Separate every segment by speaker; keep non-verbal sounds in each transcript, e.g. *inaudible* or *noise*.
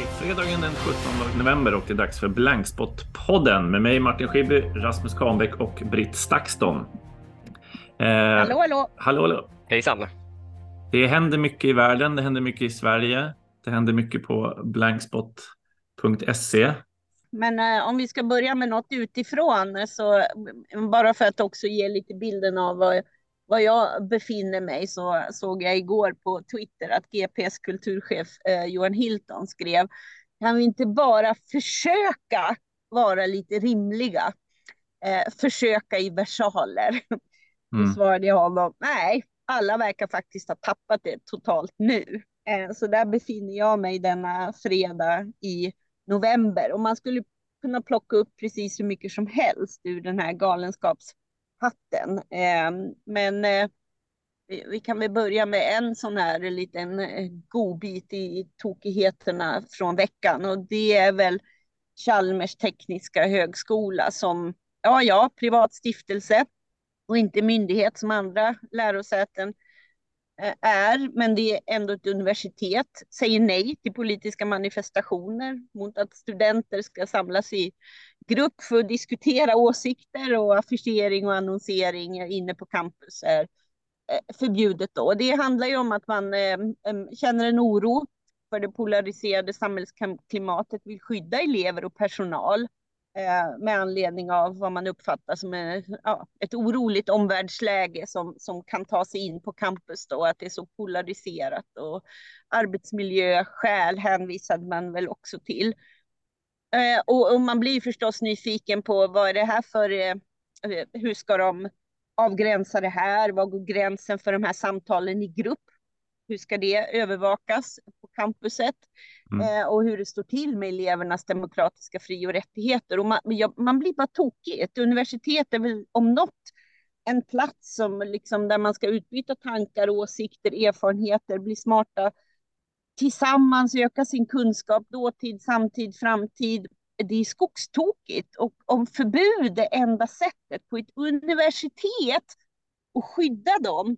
Speaker 1: är fredagen den 17 november och det är dags för Blankspot-podden med mig Martin Schibbye, Rasmus Kahnbäck och Britt Stakston.
Speaker 2: Eh, hallå, hallå!
Speaker 1: Hallå, hallå!
Speaker 3: Hejsan!
Speaker 1: Det händer mycket i världen, det händer mycket i Sverige, det händer mycket på blankspot.se.
Speaker 2: Men eh, om vi ska börja med något utifrån, så bara för att också ge lite bilden av vad var jag befinner mig så såg jag igår på Twitter att GPs kulturchef eh, Johan Hilton skrev kan vi inte bara försöka vara lite rimliga? Eh, försöka i versaler. *laughs* Mm. Då svarade jag honom, nej, alla verkar faktiskt ha tappat det totalt nu. Eh, så där befinner jag mig denna fredag i november och man skulle kunna plocka upp precis hur mycket som helst ur den här galenskaps hatten. Eh, men eh, vi kan väl börja med en sån här liten eh, godbit i tokigheterna från veckan och det är väl Chalmers tekniska högskola som, ja, ja, privat stiftelse och inte myndighet som andra lärosäten Eh, är, men det är ändå ett universitet, säger nej till politiska manifestationer mot att studenter ska samlas i grupp för att diskutera åsikter och affischering och annonsering inne på campus är eh, förbjudet då. Det handlar ju om att man eh, känner en oro för det polariserade samhällsklimatet, vill skydda elever och personal Eh, med anledning av vad man uppfattar som är, ja, ett oroligt omvärldsläge som, som kan ta sig in på campus då, att det är så polariserat och arbetsmiljöskäl hänvisade man väl också till. Eh, och, och, man blir förstås nyfiken på vad är det här för, eh, hur ska de avgränsa det här? Vad går gränsen för de här samtalen i grupp? Hur ska det övervakas på campuset? Mm. Eh, och hur det står till med elevernas demokratiska fri och rättigheter. Och man, ja, man blir bara tokig. Ett universitet är väl om något en plats som liksom, där man ska utbyta tankar, åsikter, erfarenheter, bli smarta tillsammans öka sin kunskap, dåtid, samtid, framtid. Det är skogstokigt och om förbud är enda sättet på ett universitet att skydda dem,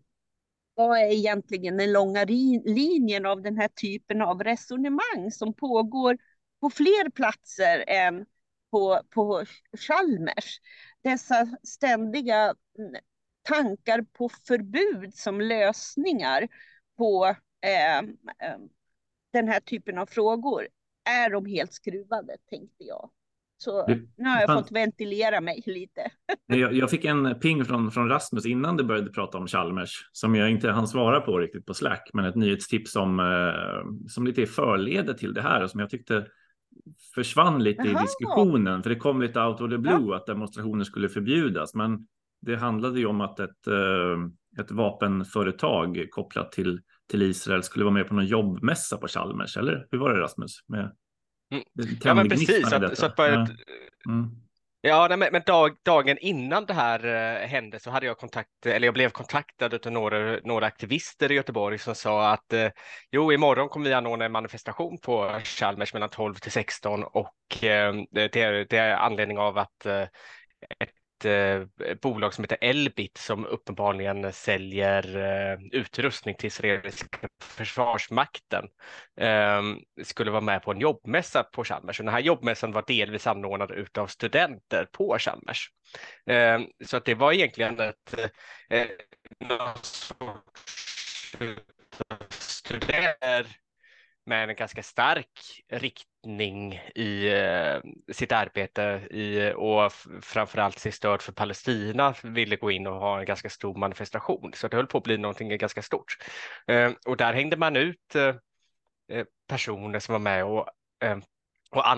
Speaker 2: vad är egentligen den långa linjen av den här typen av resonemang som pågår på fler platser än på, på Chalmers? Dessa ständiga mm, tankar på förbud som lösningar på eh, den här typen av frågor är de helt skruvade, tänkte jag. Så nu har jag fått ventilera mig lite. *laughs*
Speaker 1: Jag, jag, fick en ping från, från Rasmus innan du började prata om Chalmers som jag inte hann svara på riktigt på Slack, men ett nyhetstips som, eh, som lite är förleder till det här och som jag tyckte försvann lite Aha. i diskussionen, för det kom lite out of the blue ja. att demonstrationer skulle förbjudas, men det handlade ju om att ett, eh, ett vapenföretag kopplat till till Israel skulle vara med på någon jobbmässa på Chalmers, eller hur var det Rasmus? Med.
Speaker 3: Ja, men precis. Så att, så att bara, ja. Mm. Ja, nej, men dag, dagen innan det här uh, hände så hade jag kontakt, eller jag blev kontaktad av några, några aktivister i Göteborg som sa att uh, jo, imorgon kommer vi anordna en manifestation på Chalmers mellan 12 till 16 och uh, det, är, det är anledning av att ett eh, bolag som heter Elbit som uppenbarligen säljer eh, utrustning till israeliska försvarsmakten eh, skulle vara med på en jobbmässa på Chalmers. Och den här jobbmässan var delvis anordnad av studenter på Chalmers. Eh, så att det var egentligen ett eh, studenter med en ganska stark riktning i eh, sitt arbete i, och framförallt sitt stöd för Palestina ville gå in och ha en ganska stor manifestation. Så det höll på att bli någonting ganska stort. Eh, och där hängde man ut eh, eh personer som var med och eh, och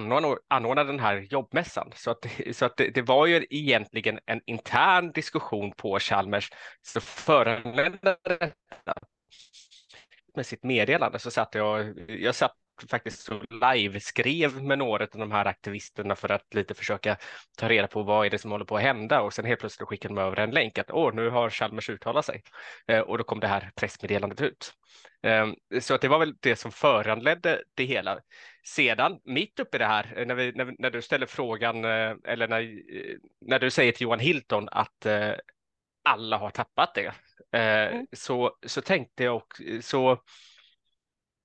Speaker 3: anordnade den här jobbmässan. Så att, så att det, det, var ju egentligen en intern diskussion på Chalmers som föranledde detta med sitt meddelande så satt jag, jag satt faktiskt live-skrev med några av de här aktivisterna för att lite försöka ta reda på vad är det som håller på att hända och sen helt plötsligt skickade de över en länk att åh, nu har Chalmers uttalat sig eh, och då kom det här pressmeddelandet ut. Eh, så att det var väl det som föranledde det hela. Sedan mitt uppe i det här, när, vi, när, när du ställer frågan eh, eller när, eh, när du säger till Johan Hilton att eh, alla har tappat det, Eh, mm. så, så tänkte jag och så Eh,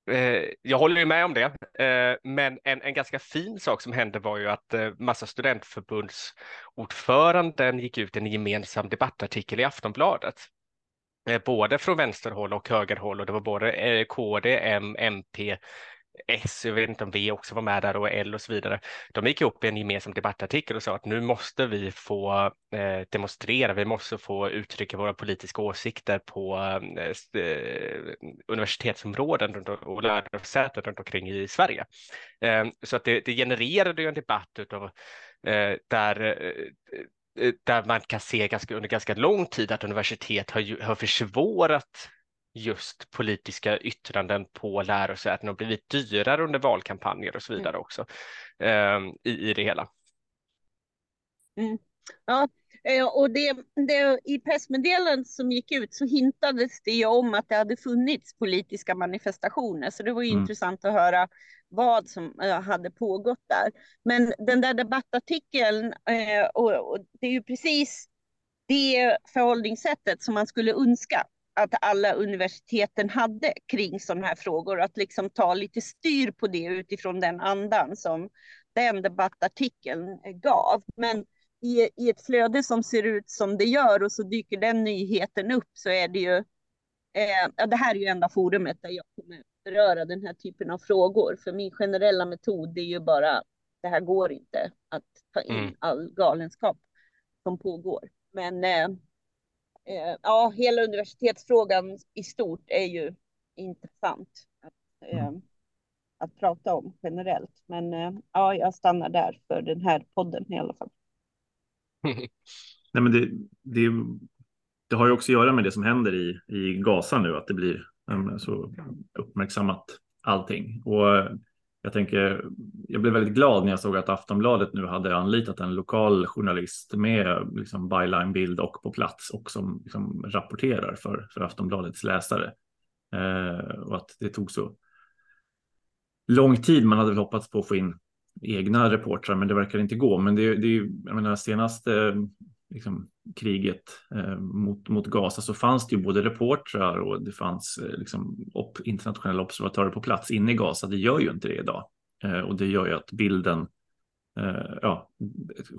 Speaker 3: Eh, jag håller ju med om det, eh, men en, en ganska fin sak som hände var ju att eh, massa studentförbundsordföranden gick ut i en gemensam debattartikel i Aftonbladet. Både från vänsterhåll och högerhåll och det var både KD, M, MP, S, jag vet inte om V också var med där och L och så vidare. De gick ihop i en gemensam debattartikel och sa att nu måste vi få eh, demonstrera, vi måste få uttrycka våra politiska åsikter på eh, eh universitetsområden och lärosäten runt omkring i Sverige. Eh, så att det, det genererade ju en debatt utav, eh, där eh, eh där man kan se ganska, under ganska lång tid att universitet har, har försvårat just politiska yttranden på lärosäten och blivit dyrare under valkampanjer och så vidare mm. också eh, i, i det hela.
Speaker 2: Mm. Ja, eh, och det, det, i pressmeddelandet som gick ut så hintades det ju om att det hade funnits politiska manifestationer, så det var ju mm. intressant att höra vad som äh, hade pågått där. Men den där debattartikeln, äh, och, och det är ju precis det förhållningssättet som man skulle önska att alla universiteten hade kring sådana här frågor, att liksom ta lite styr på det utifrån den andan som den debattartikeln gav. Men i, i ett flöde som ser ut som det gör och så dyker den nyheten upp så är det ju, eh, det här är ju enda forumet där jag kommer beröra den här typen av frågor. För min generella metod är ju bara, det här går inte att ta in mm. all galenskap som pågår. Men eh, eh, ja, hela universitetsfrågan i stort är ju intressant att, eh, mm. att prata om generellt. Men eh, ja, jag stannar där för den här podden i alla fall. *laughs*
Speaker 1: Nej, men det, det, det, har ju också att göra med det som händer i, i Gaza nu, att det blir um, så uppmärksammat allting. Och jag tänker, jag blev väldigt glad när jag såg att Aftonbladet nu hade anlitat en lokal journalist med liksom byline-bild och på plats och som liksom rapporterar för, för Aftonbladets läsare. Eh, och att det tog så lång tid. Man hade väl hoppats på att få in egna reportrar, men det verkar inte gå. Men det, det är ju, jag menar, senaste liksom, kriget eh, mot, mot Gaza så fanns det ju både reportrar och det fanns eh, liksom, op, internationella observatörer på plats inne i Gaza. Det gör ju inte det idag eh, och det gör ju att bilden eh, ja,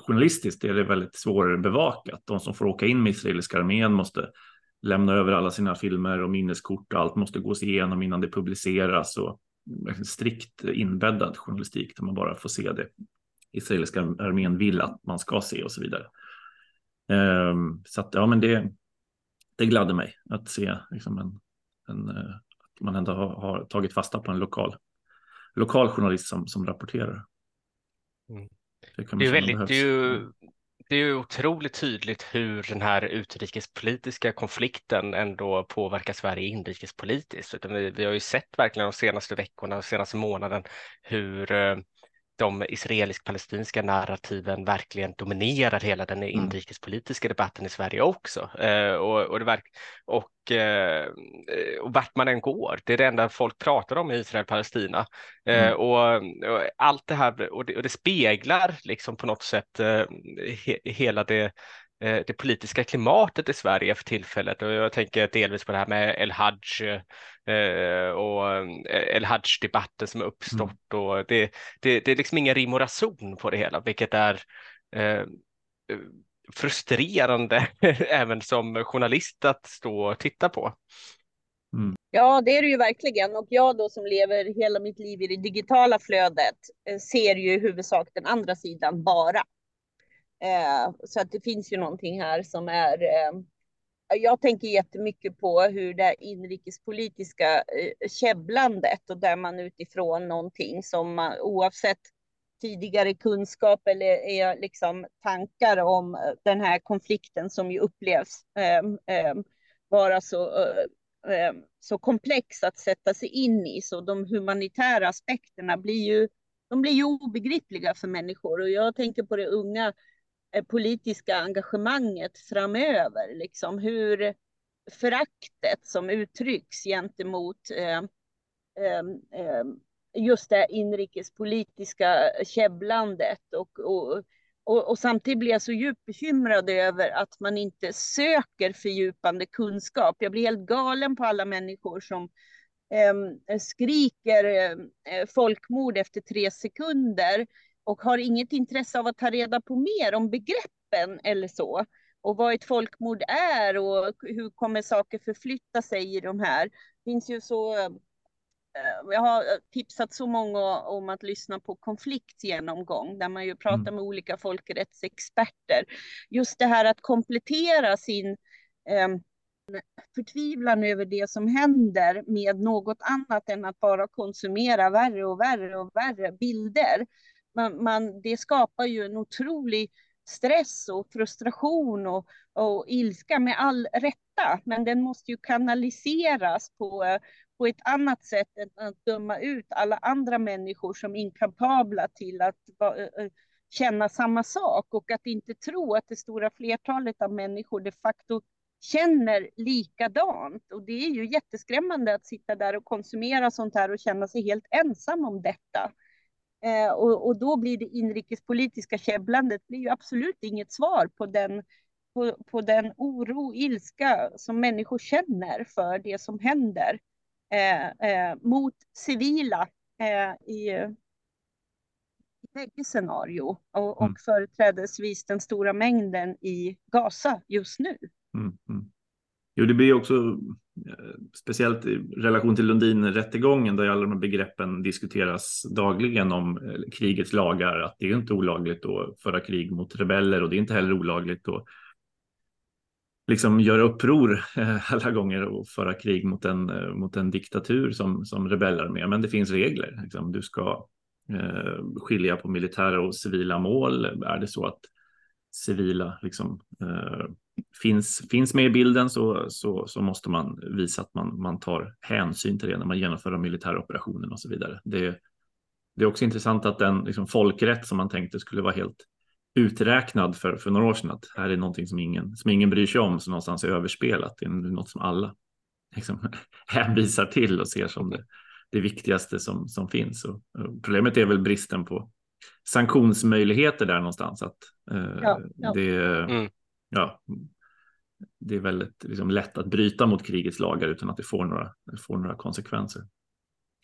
Speaker 1: journalistiskt är det väldigt svårbevakat. De som får åka in med israeliska armén måste lämna över alla sina filmer och minneskort och allt måste gås igenom innan det publiceras och strikt inbäddad journalistik där man bara får se det israeliska armén vill att man ska se och så vidare. Ehm, så att ja, men det, det gladde mig att se liksom en, en, eh, att man ändå har, har, tagit fasta på en lokal, lokal journalist som, som rapporterar.
Speaker 3: Mm. Det, det, är väldigt, det, är ju, det är ju otroligt tydligt hur den här utrikespolitiska konflikten ändå påverkar Sverige inrikespolitiskt. Vi, vi har ju sett verkligen de senaste veckorna, de senaste månaden hur eh, de israelisk-palestinska narrativen verkligen dominerar hela den mm. inrikespolitiska debatten i Sverige också. Eh, och, och, det verk, och, eh, och vart man än går, det är det enda folk pratar om i Israel-Palestina. Eh, mm. och, och, allt det här, och det, och det speglar liksom på något sätt eh, he, hela det Eh, det politiska klimatet i Sverige för tillfället och jag tänker delvis på det här med El Hajj eh, och eh, El Hajj-debatten som har uppstått mm. och det, det, det är liksom ingen rim och rason på det hela, vilket är eh, frustrerande *laughs* även som journalist att stå och titta på.
Speaker 2: Mm. Ja, det är det ju verkligen. Och jag då som lever hela mitt liv i det digitala flödet ser ju i huvudsak den andra sidan bara. Eh, så att det finns ju någonting här som är eh, jag tänker jättemycket på hur det inrikespolitiska eh, käbblandet och där man utifrån någonting som man oavsett tidigare kunskap eller liksom tankar om eh, den här konflikten som ju upplevs ehm, ehm, vara så, eh, ehm, så komplex att sätta sig in i. Så de humanitära aspekterna blir ju, de blir ju obegripliga för människor och jag tänker på det unga Eh, politiska engagemanget framöver, liksom hur föraktet som uttrycks gentemot eh, eh, eh, just det inrikespolitiska käbblandet och, och, och, och, samtidigt blir jag så djupt bekymrad över att man inte söker fördjupande kunskap. Jag blir helt galen på alla människor som eh, skriker eh, eh folkmord efter tre sekunder och har inget intresse av att ta reda på mer om begreppen eller så. Och vad ett folkmord är och hur kommer saker förflytta sig i de här. Det finns ju så Eh, jag har tipsat så många om att lyssna på konfliktgenomgång där man ju pratar mm. med olika folkrättsexperter. Just det här att komplettera sin eh, förtvivlan över det som händer med något annat än att bara konsumera värre och värre och värre bilder. Man, man, det skapar ju en otrolig stress och frustration och, och ilska med all rätta, men den måste ju kanaliseras på på ett annat sätt än att döma ut alla andra människor som inkapabla till att känna samma sak och att inte tro att det stora flertalet av människor de facto känner likadant. Och det är ju jätteskrämmande att sitta där och konsumera sånt här och känna sig helt ensam om detta. Eh, och, och, då blir det inrikespolitiska käbblandet blir ju absolut inget svar på den, på, på den oro, ilska som människor känner för det som händer. Eh, eh, mot civila eh, i, i bägge scenario och, mm. och företrädesvis den stora mängden i Gaza just nu. Mm, mm.
Speaker 1: Jo, det blir också Eh, speciellt i relation till Lundin-rättegången där alla de här begreppen diskuteras dagligen om eh, krigets lagar, att det är inte olagligt att föra krig mot rebeller och det är inte heller olagligt att liksom göra uppror eh, alla gånger och föra krig mot en, mot en diktatur som, som rebeller med. Men det finns regler. Liksom. Du ska eh, skilja på militära och civila mål. Är det så att civila liksom, eh, finns, finns med i bilden så, så, så måste man visa att man, man tar hänsyn till det när man genomför de militära operationerna och så vidare. Det, det är också intressant att den liksom, folkrätt som man tänkte skulle vara helt uträknad för, för några år sedan att här är någonting som ingen, som ingen bryr sig om, som någonstans är överspelat. Det är något som alla liksom, *laughs* hänvisar till och ser som det, det viktigaste som, som finns. Och, och problemet är väl bristen på sanktionsmöjligheter där någonstans. Att, eh, ja, ja. Det, mm. Ja, det är väldigt liksom, lätt att bryta mot krigets lagar utan att det får några, får några konsekvenser.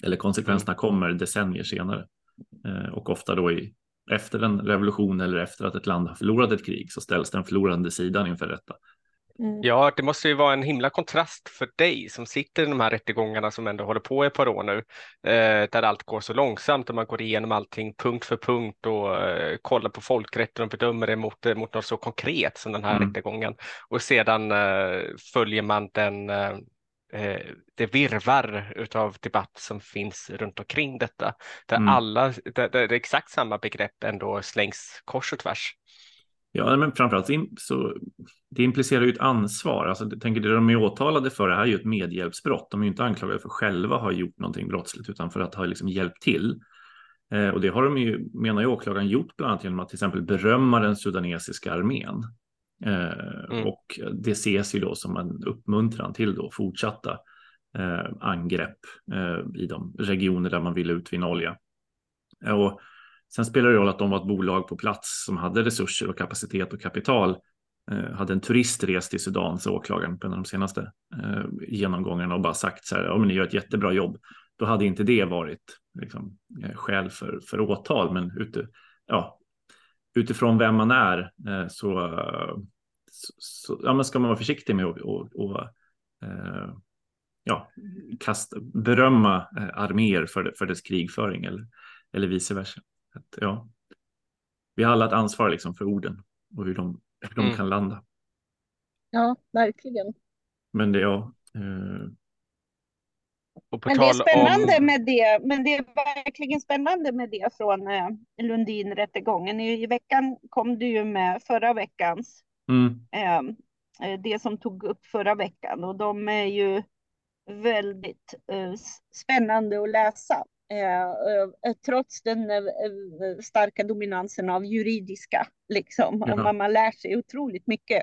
Speaker 1: Eller konsekvenserna mm. kommer decennier senare eh, och ofta då i efter en revolution eller efter att ett land har förlorat ett krig så ställs den förlorande sidan inför rätta.
Speaker 3: Mm. Ja, det måste ju vara en himla kontrast för dig som sitter i de här rättegångarna som ändå håller på i ett par år nu, eh, där allt går så långsamt och man går igenom allting punkt för punkt och eh, kollar på folkrätten och bedömer det mot, eh, mot något så konkret som den här mm. rättegången. Och sedan eh, följer man den eh, eh, det virvar utav debatt som finns runt omkring detta. Där mm. alla, där, där exakt samma begrepp ändå slängs kors och tvärs.
Speaker 1: Ja, men framförallt så det implicerar ju ett ansvar. Alltså, jag tänker det de är åtalade för det här är ju ett medhjälpsbrott. De är ju inte anklagade för själva ha gjort någonting brottsligt utan för att ha liksom hjälpt till. Eh, och det har de ju, menar ju åklagaren, gjort bland annat genom att till exempel berömma den sudanesiska armén. Eh, mm. Och det ses ju då som en uppmuntran till då fortsatta eh, angrepp eh, i de regioner där man vill utvinna olja. Och sen spelar det roll att de var ett bolag på plats som hade resurser och kapacitet och kapital. Eh, hade en turist rest till Sudan, så åklagaren på en av de senaste eh, genomgångarna och bara sagt så här, ja men ni gör ett jättebra jobb. Då hade inte det varit liksom, eh, skäl för, för åtal, men ute, ja, utifrån vem man är så, så ja, men ska man vara försiktig med att och, och, eh, ja, kasta, berömma eh, arméer för, för dess krigföring eller, eller vice versa. Att, ja, vi har alla ett ansvar liksom för orden och hur de, hur de mm. kan landa.
Speaker 2: Ja, verkligen.
Speaker 1: Men det, ja, eh,
Speaker 2: men det är spännande om... med det, men det är verkligen spännande med det från eh, Lundin-rättegången. I, I veckan kom det ju med förra veckans, mm. Ehm, eh, det som tog upp förra veckan och de är ju väldigt eh, spännande att läsa. Eh, eh trots den eh, starka dominansen av juridiska, liksom. Ja. Man, man lär sig otroligt mycket.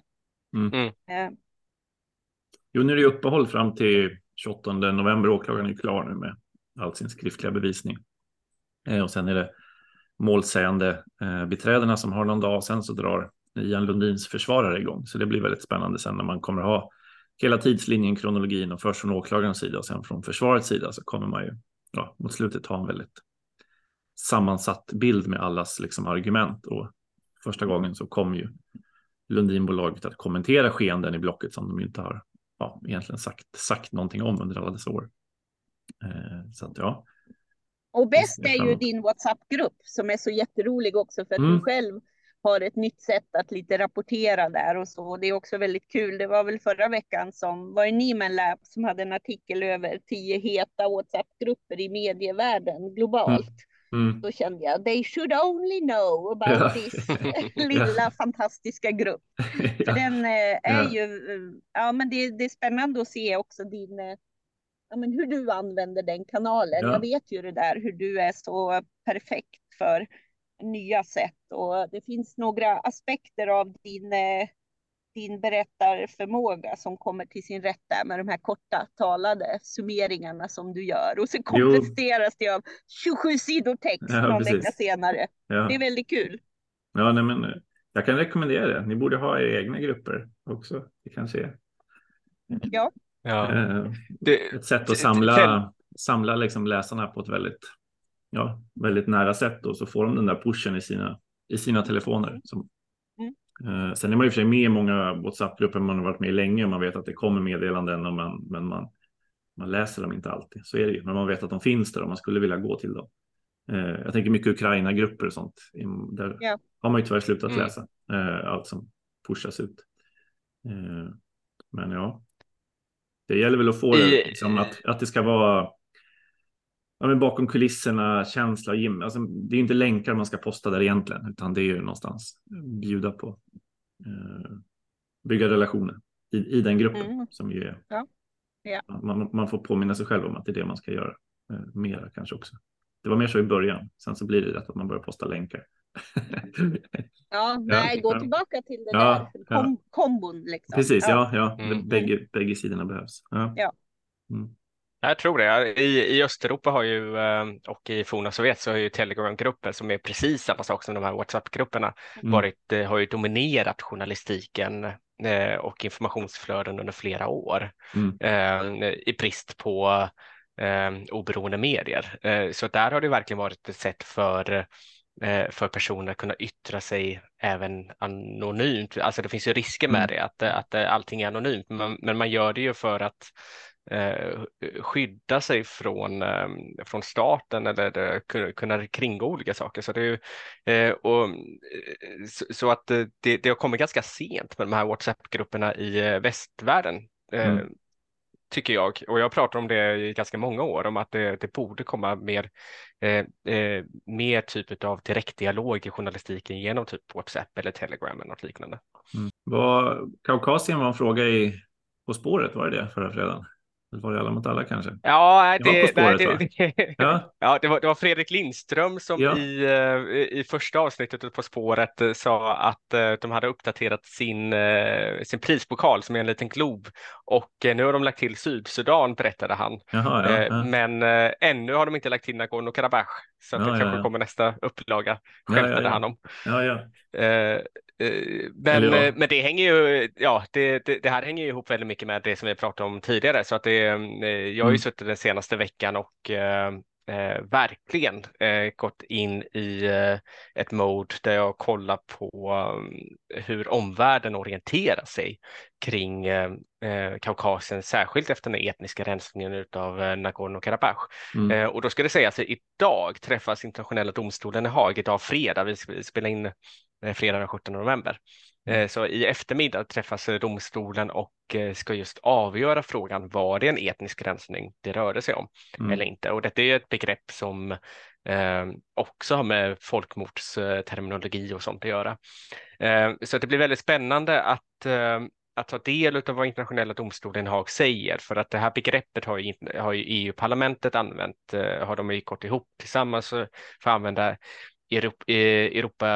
Speaker 2: Mm.
Speaker 1: mm. Jo, nu är det uppehåll fram till 28 november. Åklagaren är klar nu med all sin skriftliga bevisning. Och sen är det målsägande beträdena som har någon dag. Sen så drar Ian Lundins försvarare igång. Så det blir väldigt spännande sen när man kommer ha hela tidslinjen, kronologin och först från åklagarens sida och sen från försvarets sida så kommer man ju ja, mot slutet ha en väldigt sammansatt bild med allas liksom, argument och första gången så kom ju Lundinbolaget att kommentera skeenden i blocket som de inte har ja, egentligen sagt, sagt någonting om under alla dessa år. Eh, så att ja.
Speaker 2: Och bäst är ju din WhatsApp-grupp som är så jätterolig också för att mm. du själv har ett nytt sätt att lite rapportera där och så. Det är också väldigt kul. Det var väl förra veckan som var det Nieman Lab som hade en artikel över tio heta WhatsApp-grupper i medievärlden globalt. Mm. Mm. Då kände jag, they should only know about ja. this *laughs* *laughs* lilla ja. fantastiska grupp. *laughs* Ja. För den eh, är ju, eh, ja men det, det, är spännande att se också din, eh, ja men hur du använder den kanalen. Jag vet ju det där hur du är så perfekt för nya sätt och det finns några aspekter av din din berättarförmåga som kommer till sin rätt där med de här korta talade summeringarna som du gör och så kompletteras det av 27 sidor text ja, någon vecka senare. Ja. Det är väldigt kul.
Speaker 1: Ja, nej, men jag kan rekommendera det. Ni borde ha era egna grupper också. Det kanske är
Speaker 2: ja.
Speaker 1: Ja. Eh, ett sätt att samla, samla liksom läsarna på ett väldigt, ja, väldigt nära sätt och så får de den där pushen i sina, i sina telefoner som Eh, sen är man ju för sig med i många WhatsApp-grupper man har varit med i länge och man vet att det kommer meddelanden och man, men man, man läser dem inte alltid. Så är det ju, men man vet att de finns där och man skulle vilja gå till dem. Eh, jag tänker mycket Ukraina-grupper och sånt. Där ja. har man ju tyvärr slutat mm. läsa eh, allt som pushas ut. Men ja, det gäller väl att få det, liksom, att, att det ska vara ja, men bakom kulisserna, känsla och gym. Alltså, det är inte länkar man ska posta där egentligen, utan det är ju någonstans bjuda på. Eh, bygga relationer i, i den gruppen mm. som ju är. Ja. Ja. Man, man, får påminna sig själv om att det är det man ska göra. Eh, mera kanske också. Det var mer så i början. Sen så blir det rätt att man börjar posta länkar. *laughs*
Speaker 2: ja, nej, gå tillbaka till det ja, där kom, kombon. Liksom.
Speaker 1: Precis, ja, ja. Mm. Bägge, bägge sidorna behövs. Ja.
Speaker 3: Mm. Jag tror det. I, I Östeuropa har ju, eh, och i forna Sovjet så har ju Telegram-grupper som är precis samma sak som de här WhatsApp-grupperna mm. varit, eh, har ju dominerat journalistiken eh, och informationsflöden under flera år mm. i brist på oberoende medier. Så där har det verkligen varit ett sätt för för personer att kunna yttra sig även anonymt. Alltså det finns ju risker med mm. det, att, att allting är anonymt, men, men man gör det ju för att skydda sig från, eh, från staten eller eh, kunna kringgå olika saker. Så, det är eh, och, eh, så, att det, det har kommit ganska sent med de här WhatsApp-grupperna i eh, västvärlden. Mm. Tycker jag, och jag pratar om det i ganska många år, om att det, det borde komma mer, mer typ av direktdialog i journalistiken genom typ WhatsApp eller Telegram eller något liknande.
Speaker 1: Mm. Var, Kaukasien var en fråga i På spåret, var det det förra fredagen? Var det Alla mot alla kanske?
Speaker 3: Ja, det, det, spåret, nej, det, ja. ja det, var, det var Fredrik Lindström som ja. i, eh, i första avsnittet På spåret eh, sa att eh, de hade uppdaterat sin, sin prispokal som är en liten glob och nu har de lagt till Sydsudan berättade han. Jaha, ja, Men ännu har de inte lagt till Nagorno-Karabach så att det kanske kommer nästa upplaga skämtade han om. Eh, men, ja. men det hänger ju, ja, det, det, det, här hänger ju ihop väldigt mycket med det som vi pratade om tidigare. Så att det, eh, jag har ju mm. suttit den senaste veckan och eh, eh, verkligen eh, gått in i eh, ett mode där jag kollar på um, hur omvärlden orienterar sig kring eh, Kaukasien, särskilt efter den etniska rensningen av eh, Nagorno-Karabach. Mm. och då ska det sägas att idag träffas internationella domstolen i Haag, idag fredag, vi spelar in Eh, fredag den 17 november. Mm. Eh, så i eftermiddag träffas domstolen och eh, ska just avgöra frågan var det en etnisk rensning det rörde sig om mm. eller inte. Och detta är ett begrepp som eh, också har med folkmordsterminologi och sånt att göra. Eh, så det blir väldigt spännande att eh, att ta del av vad internationella domstolen i Haag säger för att det här begreppet har ju, har ju EU-parlamentet använt, har de ju gått ihop tillsammans för att använda Eh, Europa, Europa,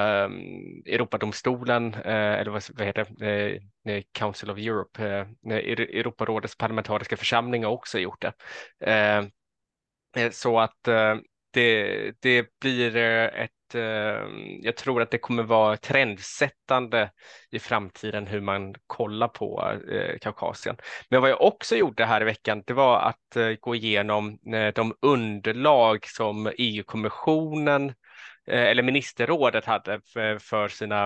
Speaker 3: Europadomstolen, eh, eller vad heter det, eh, Council of Europe, Europarådets parlamentariska församling har också gjort det. Så att det, det blir ett jag tror att det kommer vara trendsättande i framtiden hur man kollar på Kaukasien. Men vad jag också gjorde här i veckan, det var att gå igenom de underlag som EU-kommissionen eller ministerrådet hade för sina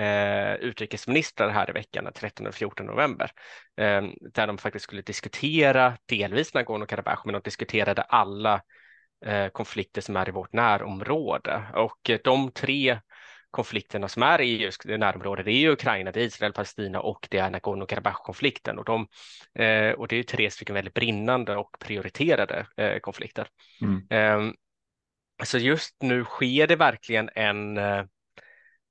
Speaker 3: eh, utrikesministrar här i veckan, den 13 och 14 november, eh, där de faktiskt skulle diskutera delvis Nagorno-Karabach, men de diskuterade alla eh, konflikter som är i vårt närområde. Och eh, de tre konflikterna som är i EUs närområde, det är ju Ukraina, det är Israel, Palestina och det är Nagorno-Karabach-konflikten. Och, de, eh, och det är tre stycken väldigt brinnande och prioriterade eh, konflikter. Mm. Alltså så just nu sker det verkligen en eh,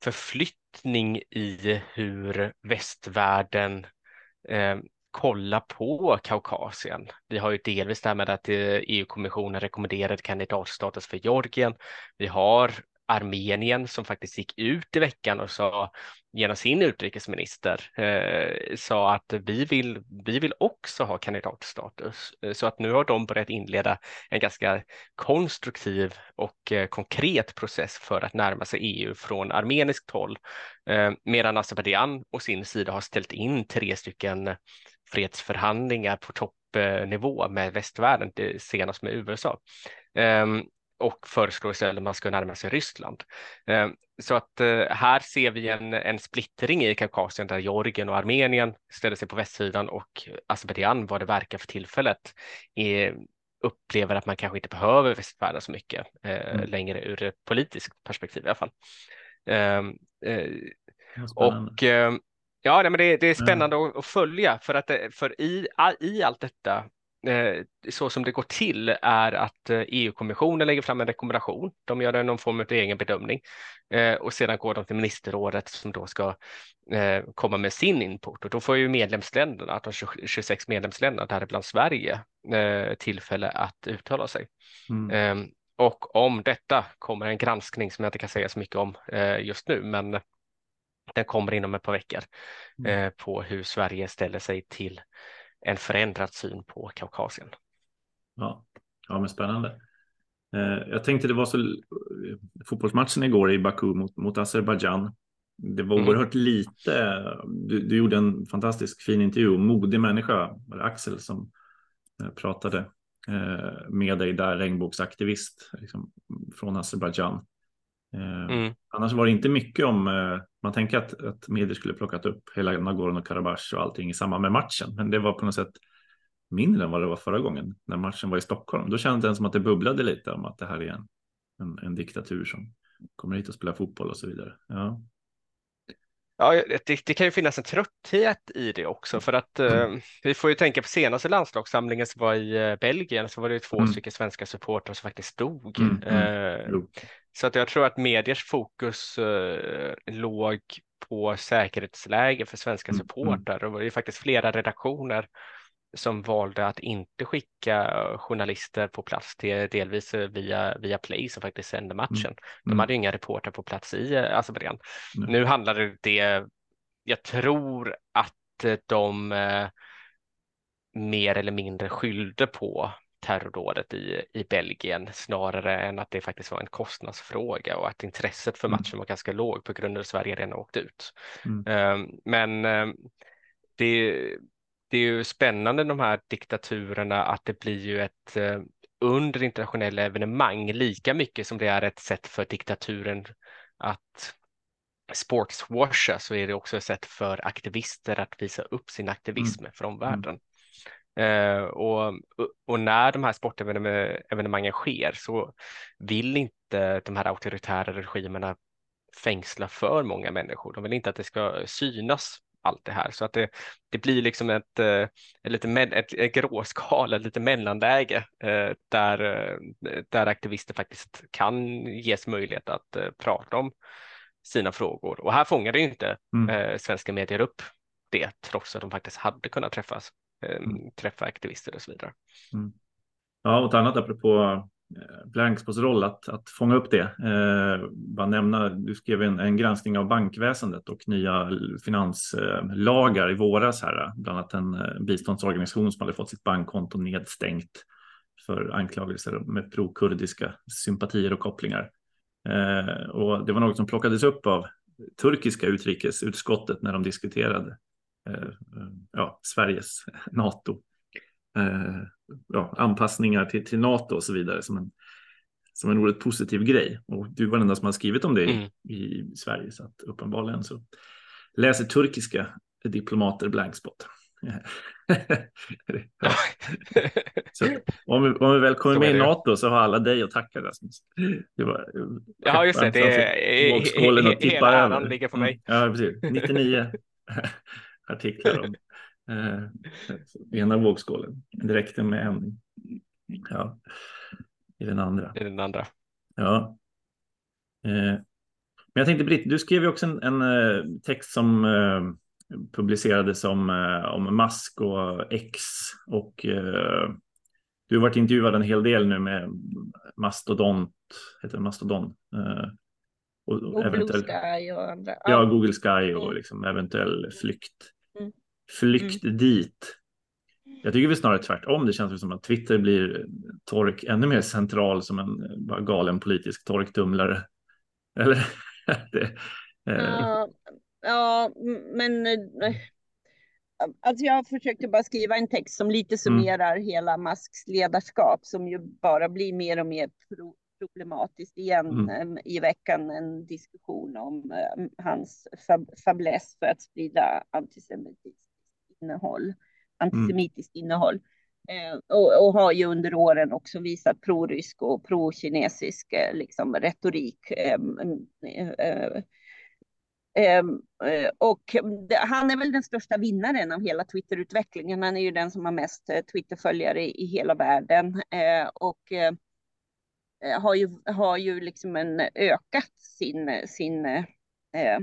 Speaker 3: förflyttning i hur västvärlden eh, kollar på Kaukasien. Vi har ju delvis det här med att eh, EU-kommissionen rekommenderade kandidatstatus för Georgien. Vi har Armenien som faktiskt gick ut i veckan och sa genom sin utrikesminister eh, sa att vi vill, vi vill också ha kandidatstatus. Eh, så att nu har de börjat inleda en ganska konstruktiv och eh, konkret process för att närma sig EU från armeniskt håll. Eh, medan Azerbajdzjan å sin sida har ställt in tre stycken fredsförhandlingar på toppnivå med västvärlden, senast med USA. Ehm, och föreslår istället att man ska närma sig Ryssland. Eh, så att eh, här ser vi en, en splittring i Kaukasien där Georgien och Armenien ställer sig på västsidan och Azerbajdzjan vad det verkar för tillfället är, upplever att man kanske inte behöver västvärlden så mycket eh, mm. längre ur ett politiskt perspektiv i alla fall. Ehm, eh, och ja, men det, det är spännande mm. att, följa för att för i, i allt detta så som det går till är att eh, EU-kommissionen lägger fram en rekommendation. De gör någon form av egen bedömning eh, och sedan går de till ministerrådet som då ska komma med sin input och då får ju medlemsländerna, de 26 medlemsländerna, däribland Sverige, tillfälle att uttala sig. Mm. Ehm, och om detta kommer en granskning som jag inte kan säga så mycket om just nu, men den kommer inom ett par veckor mm. på hur Sverige ställer sig till en förändrad syn på Kaukasien.
Speaker 1: Ja, ja men spännande. Eh, jag tänkte det var så fotbollsmatchen igår i Baku mot, mot Azerbajdzjan. Det var mm. oerhört lite. Du, du, gjorde en fantastisk fin intervju. Modig människa, Axel, som eh, pratade eh, med dig där, regnbågsaktivist liksom, från Azerbajdzjan. Mm. Annars var det inte mycket om man tänker att, att medier skulle plockat upp hela Nagorno-Karabach och allting i samband med matchen, men det var på något sätt mindre än vad det var förra gången när matchen var i Stockholm. Då kändes det som att det bubblade lite om att det här är en, en, en diktatur som kommer hit och spelar fotboll och så vidare. Ja.
Speaker 3: Ja, det, det, kan ju finnas en trötthet i det också för att mm. eh, vi får ju tänka på senaste landslagssamlingen som var i eh, Belgien så var det två mm. stycken svenska supportrar som faktiskt dog. Mm. mm. Eh, så att jag tror att mediers fokus eh, låg på säkerhetsläge för svenska mm, mm. supportrar. Det var ju faktiskt flera redaktioner som valde att inte skicka journalister på plats till delvis via, via Play som faktiskt sände mm, matchen. Mm. De hade ju inga reportrar på plats i eh, Azerbajdzjan. Mm. Nu handlade det, jag tror att de eh, mer eller mindre skyllde på terrordådet i, i Belgien snarare än att det faktiskt var en kostnadsfråga och att intresset för mm. matchen var ganska låg på grund av att Sverige redan åkt ut. Mm. Um, men um, det, det är ju spännande de här diktaturerna att det blir ju ett uh, under internationella evenemang lika mycket som det är ett sätt för diktaturen att sportswasha så är det också ett sätt för aktivister att visa upp sin aktivism mm. för omvärlden. Eh, och, och, när de här sportevenemangen sker så vill inte de här auktoritära regimerna fängsla för många människor. De vill inte att det ska synas allt det här så att det, det blir liksom ett, eh, ett, ett, ett gråskala, ett lite mellanläge eh, där, där aktivister faktiskt kan ges möjlighet att prata om sina frågor. Och här fångar det inte mm. svenska medier upp det trots att de faktiskt hade kunnat träffas. Eh, mm. träffa aktivister och så vidare.
Speaker 1: Mm. Ja, och ett annat apropå eh, Blankspos roll att, att fånga upp det. Eh, bara nämna, du skrev en, en granskning av bankväsendet och nya finanslagar i våras här, bland annat en biståndsorganisation som hade fått sitt bankkonto nedstängt för anklagelser med pro-kurdiska sympatier och kopplingar. Eh, och det var något som plockades upp av turkiska utrikesutskottet när de diskuterade eh, ja, Sveriges NATO. Eh, ja, anpassningar till, till NATO och så vidare som en, som en oerhört positiv grej. Och du var den enda som har skrivit om det mm. i, Sverige så att uppenbarligen så läser turkiska diplomater blankspot. *laughs* så om, vi, om vi väl kommer med i NATO så har alla dig att tacka Rasmus.
Speaker 3: Det var, ja, just det. det är,
Speaker 1: och hela äran ligger på mig. Ja, precis. 99 *laughs* artiklar om eh, ena vågskålen. Det räckte med en. Ja, i den andra.
Speaker 3: I den andra.
Speaker 1: Ja. Eh, men jag tänkte Britt, du skrev ju också en, en eh, text som eh, publicerades om, eh, om Musk och X och eh, du har varit intervjuad en hel del nu med Mastodont, heter det Mastodon?
Speaker 2: Eh, och, och eventuell, Sky och andra.
Speaker 1: Ja, Google Sky och liksom eventuell flykt. Mm. Flykt mm. dit. Jag tycker vi snarare tvärtom. Det känns som att Twitter blir tork ännu mer central som en bara galen politisk torktumlare. *laughs* Eller? det,
Speaker 2: eh. ja, Ja, men eh, alltså jag försökte bara skriva en text som lite mm. summerar mm. hela Musks ledarskap som ju bara blir mer och mer pro problematiskt igen mm. i veckan. En diskussion om um, hans fab fäbless för att sprida antisemitiskt innehåll, antisemitiskt mm. innehåll. Eh, och, och, har ju under åren också visat prorysk och pro-kinesisk eh, liksom, retorik. Eh, eh, eh, och han är väl den största vinnaren av hela Twitterutvecklingen. Han är ju den som har mest eh, Twitterföljare i hela världen eh, och Eh, har ju, har ju liksom en ökat sin, sin, eh, eh,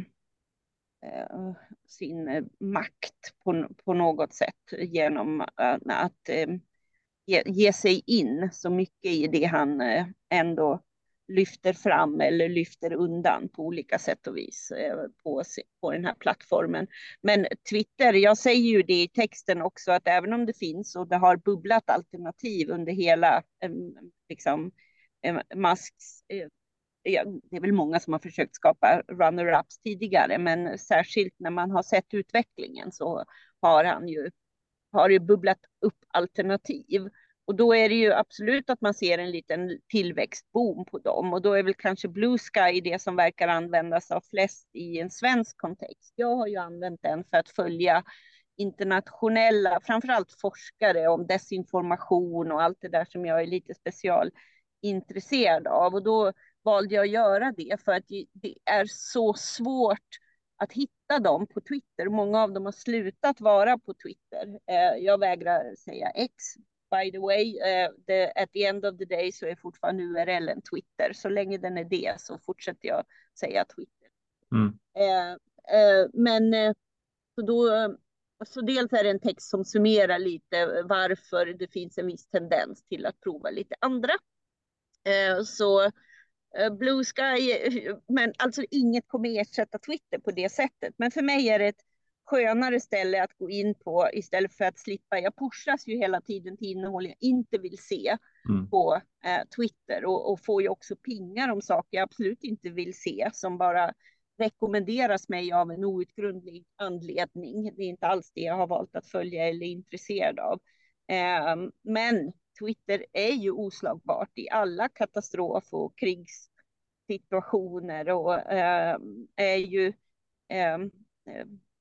Speaker 2: sin makt på, på något sätt genom att ge, ge sig in så mycket i det han ändå lyfter fram eller lyfter undan på olika sätt och vis på, på den här plattformen. Men Twitter, jag säger ju det i texten också, att även om det finns och det har bubblat alternativ under hela liksom, Eh, Musks eh, det är väl många som har försökt skapa runner-ups tidigare, men särskilt när man har sett utvecklingen så har han ju har ju bubblat upp alternativ. Och då är det ju absolut att man ser en liten tillväxtboom på dem och då är väl kanske Blue Sky det som verkar användas av flest i en svensk kontext. Jag har ju använt den för att följa internationella, framförallt forskare om desinformation och allt det där som jag är lite special, specialintresserad av och då valde jag att göra det för att det är så svårt att hitta dem på Twitter. Många av dem har slutat vara på Twitter. Eh, jag vägrar säga X by the way, uh, the, at the end of the day så är fortfarande URL en Twitter. Så länge den är det så fortsätter jag säga Twitter. Mm. Uh, men så då, så dels är det en text som summerar lite varför det finns en viss tendens till att prova lite andra. Så Blue Sky, men alltså inget kommer ersätta Twitter på det sättet. Men för mig är det ett skönare ställe att gå in på istället för att slippa. Jag pushas ju hela tiden till innehåll jag inte vill se mm. på eh, Twitter och, och, får ju också pingar om saker jag absolut inte vill se som bara rekommenderas mig av en outgrundlig anledning. Det är inte alls det jag har valt att följa eller är intresserad av. Eh, men Twitter är ju oslagbart i alla katastrof och krigssituationer och eh, är ju eh,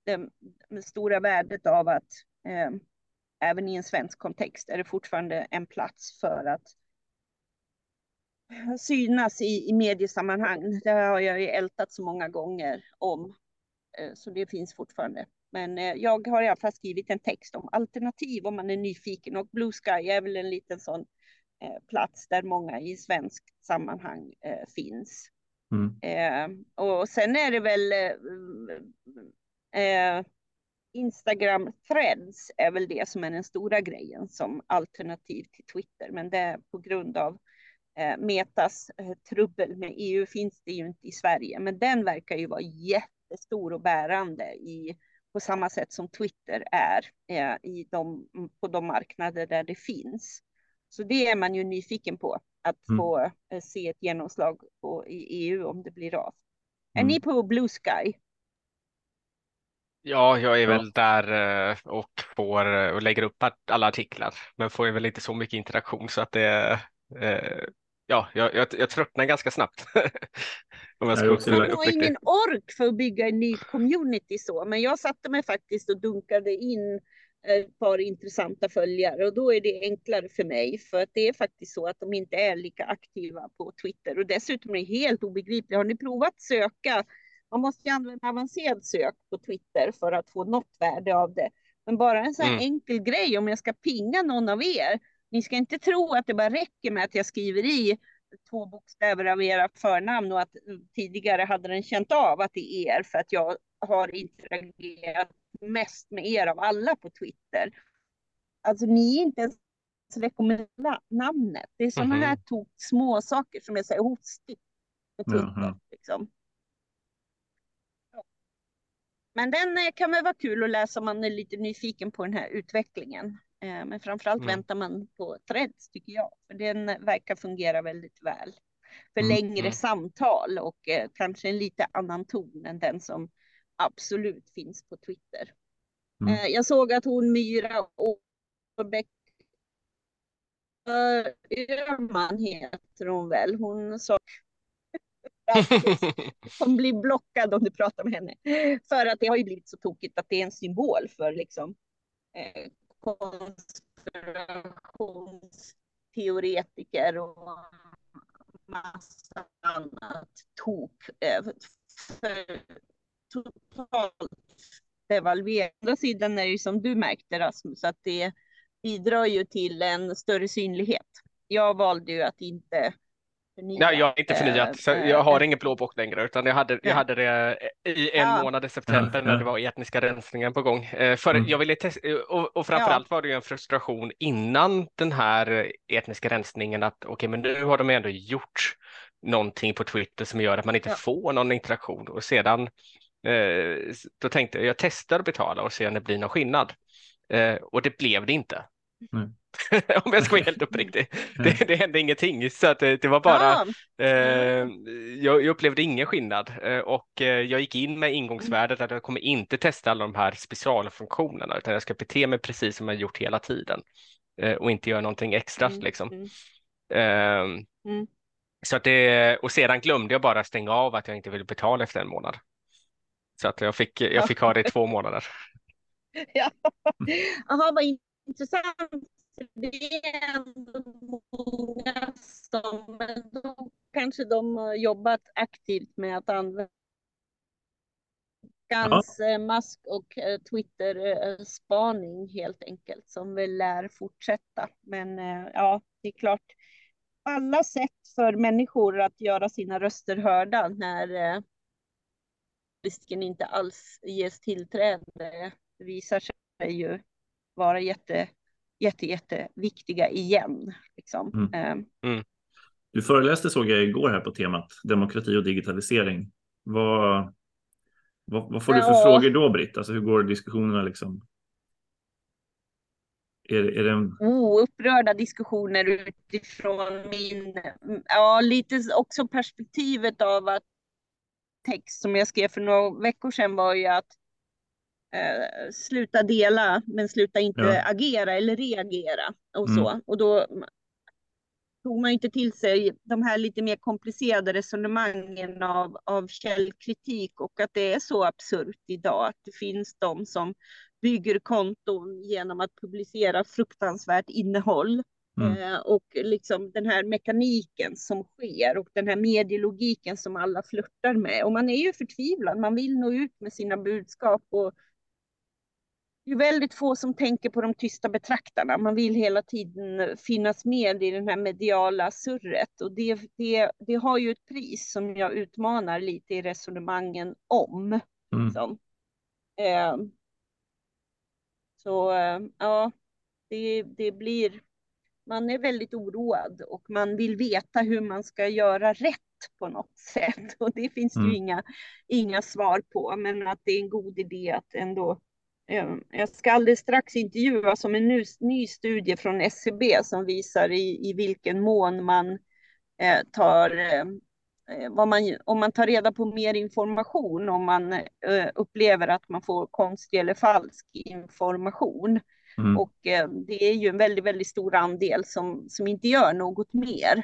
Speaker 2: det, det stora värdet av att eh, även i en svensk kontext är det fortfarande en plats för att synas i, i mediesammanhang. Det har jag ju ältat så många gånger om, eh, så det finns fortfarande. Men eh, jag har i alla fall skrivit en text om alternativ om man är nyfiken och Blue Sky är väl en liten sån eh, plats där många i svensk sammanhang eh, finns. Mm. Och sen är det väl Instagram threads är väl det som är den stora grejen som alternativ till Twitter, men det är på grund av eh, Metas eh, trubbel med EU finns det ju inte i Sverige, men den verkar ju vara jättestor och bärande i på samma sätt som Twitter är eh, i de, på de marknader där det finns. Så det är man ju nyfiken på, att
Speaker 1: Mm.
Speaker 2: få eh, se ett genomslag på, i EU om det blir av. Är
Speaker 1: Mm.
Speaker 2: ni på Blue Sky?
Speaker 3: Ja, jag är
Speaker 1: Ja.
Speaker 3: väl där eh, och får eh, och lägger upp alla artiklar, men får ju väl inte så mycket interaktion så att det eh, ja, jag, jag, jag tröttnar ganska snabbt. *laughs* Om jag
Speaker 1: Jag
Speaker 3: ska
Speaker 2: Man har ingen ork för att bygga en ny community så, men jag satte mig faktiskt och dunkade in ett par intressanta följare och då är det enklare för mig för att det är faktiskt så att de inte är lika aktiva på Twitter och dessutom är det helt obegripligt. Har ni provat söka? Man måste ju använda avancerad sök på Twitter för att få något värde av det. Men bara en sån här
Speaker 3: Mm.
Speaker 2: enkel grej om jag ska pinga någon av er. Ni ska inte tro att det bara räcker med att jag skriver i två bokstäver av era förnamn och att mm, tidigare hade den känt av att det är er för att jag har interagerat mest med er av alla på Twitter. Alltså ni är inte ens rekommenderar namnet. Det är sådana
Speaker 3: Mhm.
Speaker 2: här tok, små saker som är så här hostigt Twitter.
Speaker 1: Jaha.
Speaker 2: Liksom. Men den eh, kan väl vara kul att läsa om man är lite nyfiken på den här utvecklingen. Eh, Men framförallt
Speaker 3: Mm.
Speaker 2: väntar man på Threads tycker jag. För den verkar fungera väldigt väl. För
Speaker 1: Mm.
Speaker 2: längre
Speaker 3: Mm.
Speaker 2: samtal och eh, kanske en lite annan ton än den som absolut finns på Twitter.
Speaker 1: Mm.
Speaker 2: Eh, Jag såg att hon Myra Årbäck Öhman heter hon väl. Hon sa *laughs* som blir blockad om du pratar med henne. För att det har ju blivit så tokigt att det är en symbol för liksom eh, konspirationsteoretiker och massa annat tok. För totalt devalvering. Å andra sidan är det ju som du märkte Rasmus att det bidrar ju till en större synlighet. Jag valde ju att inte förnya.
Speaker 3: Nej, jag har inte förnyat, så
Speaker 2: eh,
Speaker 3: jag har
Speaker 2: eh,
Speaker 3: ingen blå längre, utan jag hade, jag hade det i en
Speaker 2: Ja.
Speaker 3: månad i september
Speaker 1: Ja,
Speaker 3: när
Speaker 1: ja.
Speaker 3: det var etniska rensningen på gång. Eh, För
Speaker 1: Mm.
Speaker 3: jag ville testa, och, och framförallt var det ju en frustration innan den här etniska rensningen att okej, men nu har de ändå gjort någonting på Twitter som gör att man inte
Speaker 2: Ja.
Speaker 3: får någon interaktion och sedan eh, då tänkte jag, jag testar att betala och se om det blir någon skillnad. Eh, och det blev det inte.
Speaker 1: Nej. *laughs*
Speaker 3: om jag ska vara helt uppriktig.
Speaker 1: Nej.
Speaker 3: Det, det hände ingenting, så att det, det var bara Eh, jag, jag upplevde ingen skillnad eh, och eh, jag gick in med ingångsvärdet att jag kommer inte testa alla de här specialfunktionerna utan jag ska bete mig precis som jag gjort hela tiden eh, och inte göra någonting extra
Speaker 2: Mm,
Speaker 3: liksom.
Speaker 2: mm.
Speaker 3: Eh,
Speaker 2: Mm.
Speaker 3: Så att det, och sedan glömde jag bara stänga av att jag inte ville betala efter en månad. Så att jag fick, jag fick ha det i *laughs* två månader.
Speaker 2: Ja. Jaha, vad intressant. Det är ändå många som, men då kanske de har jobbat aktivt med att använda Gans, eh, Musk och eh, Twitter-spaning helt enkelt som väl lär fortsätta. Men eh, ja, det är klart. Alla sätt för människor att göra sina röster hörda när eh, risken inte alls ges tillträde visar sig ju vara jätte, jätte, jätteviktiga igen. Liksom.
Speaker 1: Mm.
Speaker 2: Eh,
Speaker 1: Du föreläste såg jag igår här på temat demokrati och digitalisering. Vad, vad, vad får du för
Speaker 2: Ja.
Speaker 1: frågor då Britt? Alltså hur går diskussionerna liksom? Är, är det en...
Speaker 2: oh, upprörda diskussioner utifrån min, ja lite också perspektivet av att text som jag skrev för några veckor sedan var ju att eh, sluta dela men sluta inte
Speaker 1: Ja.
Speaker 2: agera eller reagera och
Speaker 1: Mm.
Speaker 2: så. Och då tog man inte till sig de här lite mer komplicerade resonemangen av, av källkritik och att det är så absurt idag att det finns de som bygger konton genom att publicera fruktansvärt innehåll.
Speaker 1: Mm.
Speaker 2: Eh, och liksom den här mekaniken som sker och den här medielogiken som alla flörtar med. Och man är ju förtvivlad, man vill nå ut med sina budskap och det är väldigt få som tänker på de tysta betraktarna. Man vill hela tiden finnas med i den här mediala surret och det, det, det har ju ett pris som jag utmanar lite i resonemangen om.
Speaker 1: Mm.
Speaker 2: Liksom. Eh, så eh, ja, det, det blir, man är väldigt oroad och man vill veta hur man ska göra rätt på något sätt. *laughs* Och det finns det
Speaker 1: Mm.
Speaker 2: ju inga, inga svar på, men att det är en god idé att ändå jag ska alldeles strax intervjuas om en ny, ny studie från SCB som visar i, i vilken mån man eh, tar eh, vad man, om man tar reda på mer information, om man eh, upplever att man får konstig eller falsk information. Mm. Och eh, det är ju en väldigt, väldigt stor andel som, som inte gör något mer.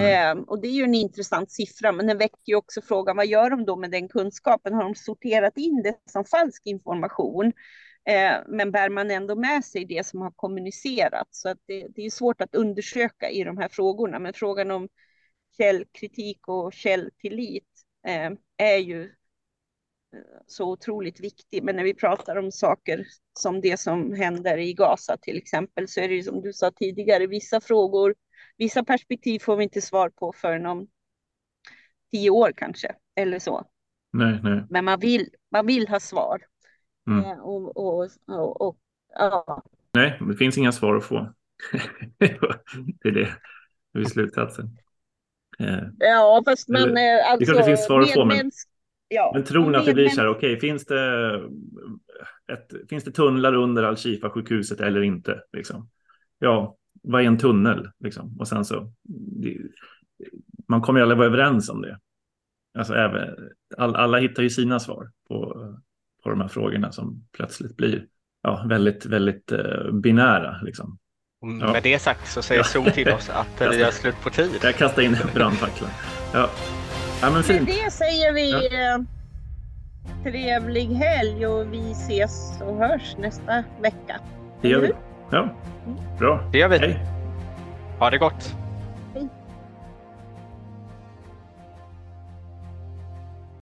Speaker 2: Mm. Eh, och det är ju en intressant siffra, men den väcker ju också frågan, vad gör de då med den kunskapen? Har de sorterat in det som falsk information? Eh, men bär man ändå med sig det som har kommunicerats? Så att det, det är svårt att undersöka i de här frågorna, men frågan om källkritik och källtillit eh, är ju så otroligt viktig. Men när vi pratar om saker som det som händer i Gaza till exempel så är det ju som du sa tidigare, vissa frågor, vissa perspektiv får vi inte svar på förrän om tio år kanske eller så.
Speaker 1: Nej, nej.
Speaker 2: Men man vill, man vill ha svar. Mm. Eh, och, och, och, och, ja.
Speaker 1: Nej, det finns inga svar att få. *laughs* det är det, det är slutsatsen.
Speaker 2: Eh, ja, fast man... Alltså,
Speaker 1: det är klart det finns svar att få, men Ja, men tror ni att det blir så här, okej, okay, finns, det ett, finns det tunnlar under Al-Shifa-sjukhuset eller inte? Liksom? Ja, vad är en tunnel? Liksom? Och sen så, det, man kommer ju aldrig vara överens om det. Alltså, även, all, alla hittar ju sina svar på, på de här frågorna som plötsligt blir ja, väldigt, väldigt uh, binära. Liksom.
Speaker 3: Ja. Med det sagt så säger Zoom till oss att *laughs* vi har slut på tid.
Speaker 1: Jag kastar in brandfacklan. Ja.
Speaker 2: Ja, men fint. Med det säger vi ja. Eh, trevlig helg och vi ses och hörs nästa vecka.
Speaker 1: Det gör vi. Ja, bra.
Speaker 3: Det gör vi. Hej. Ha det gott.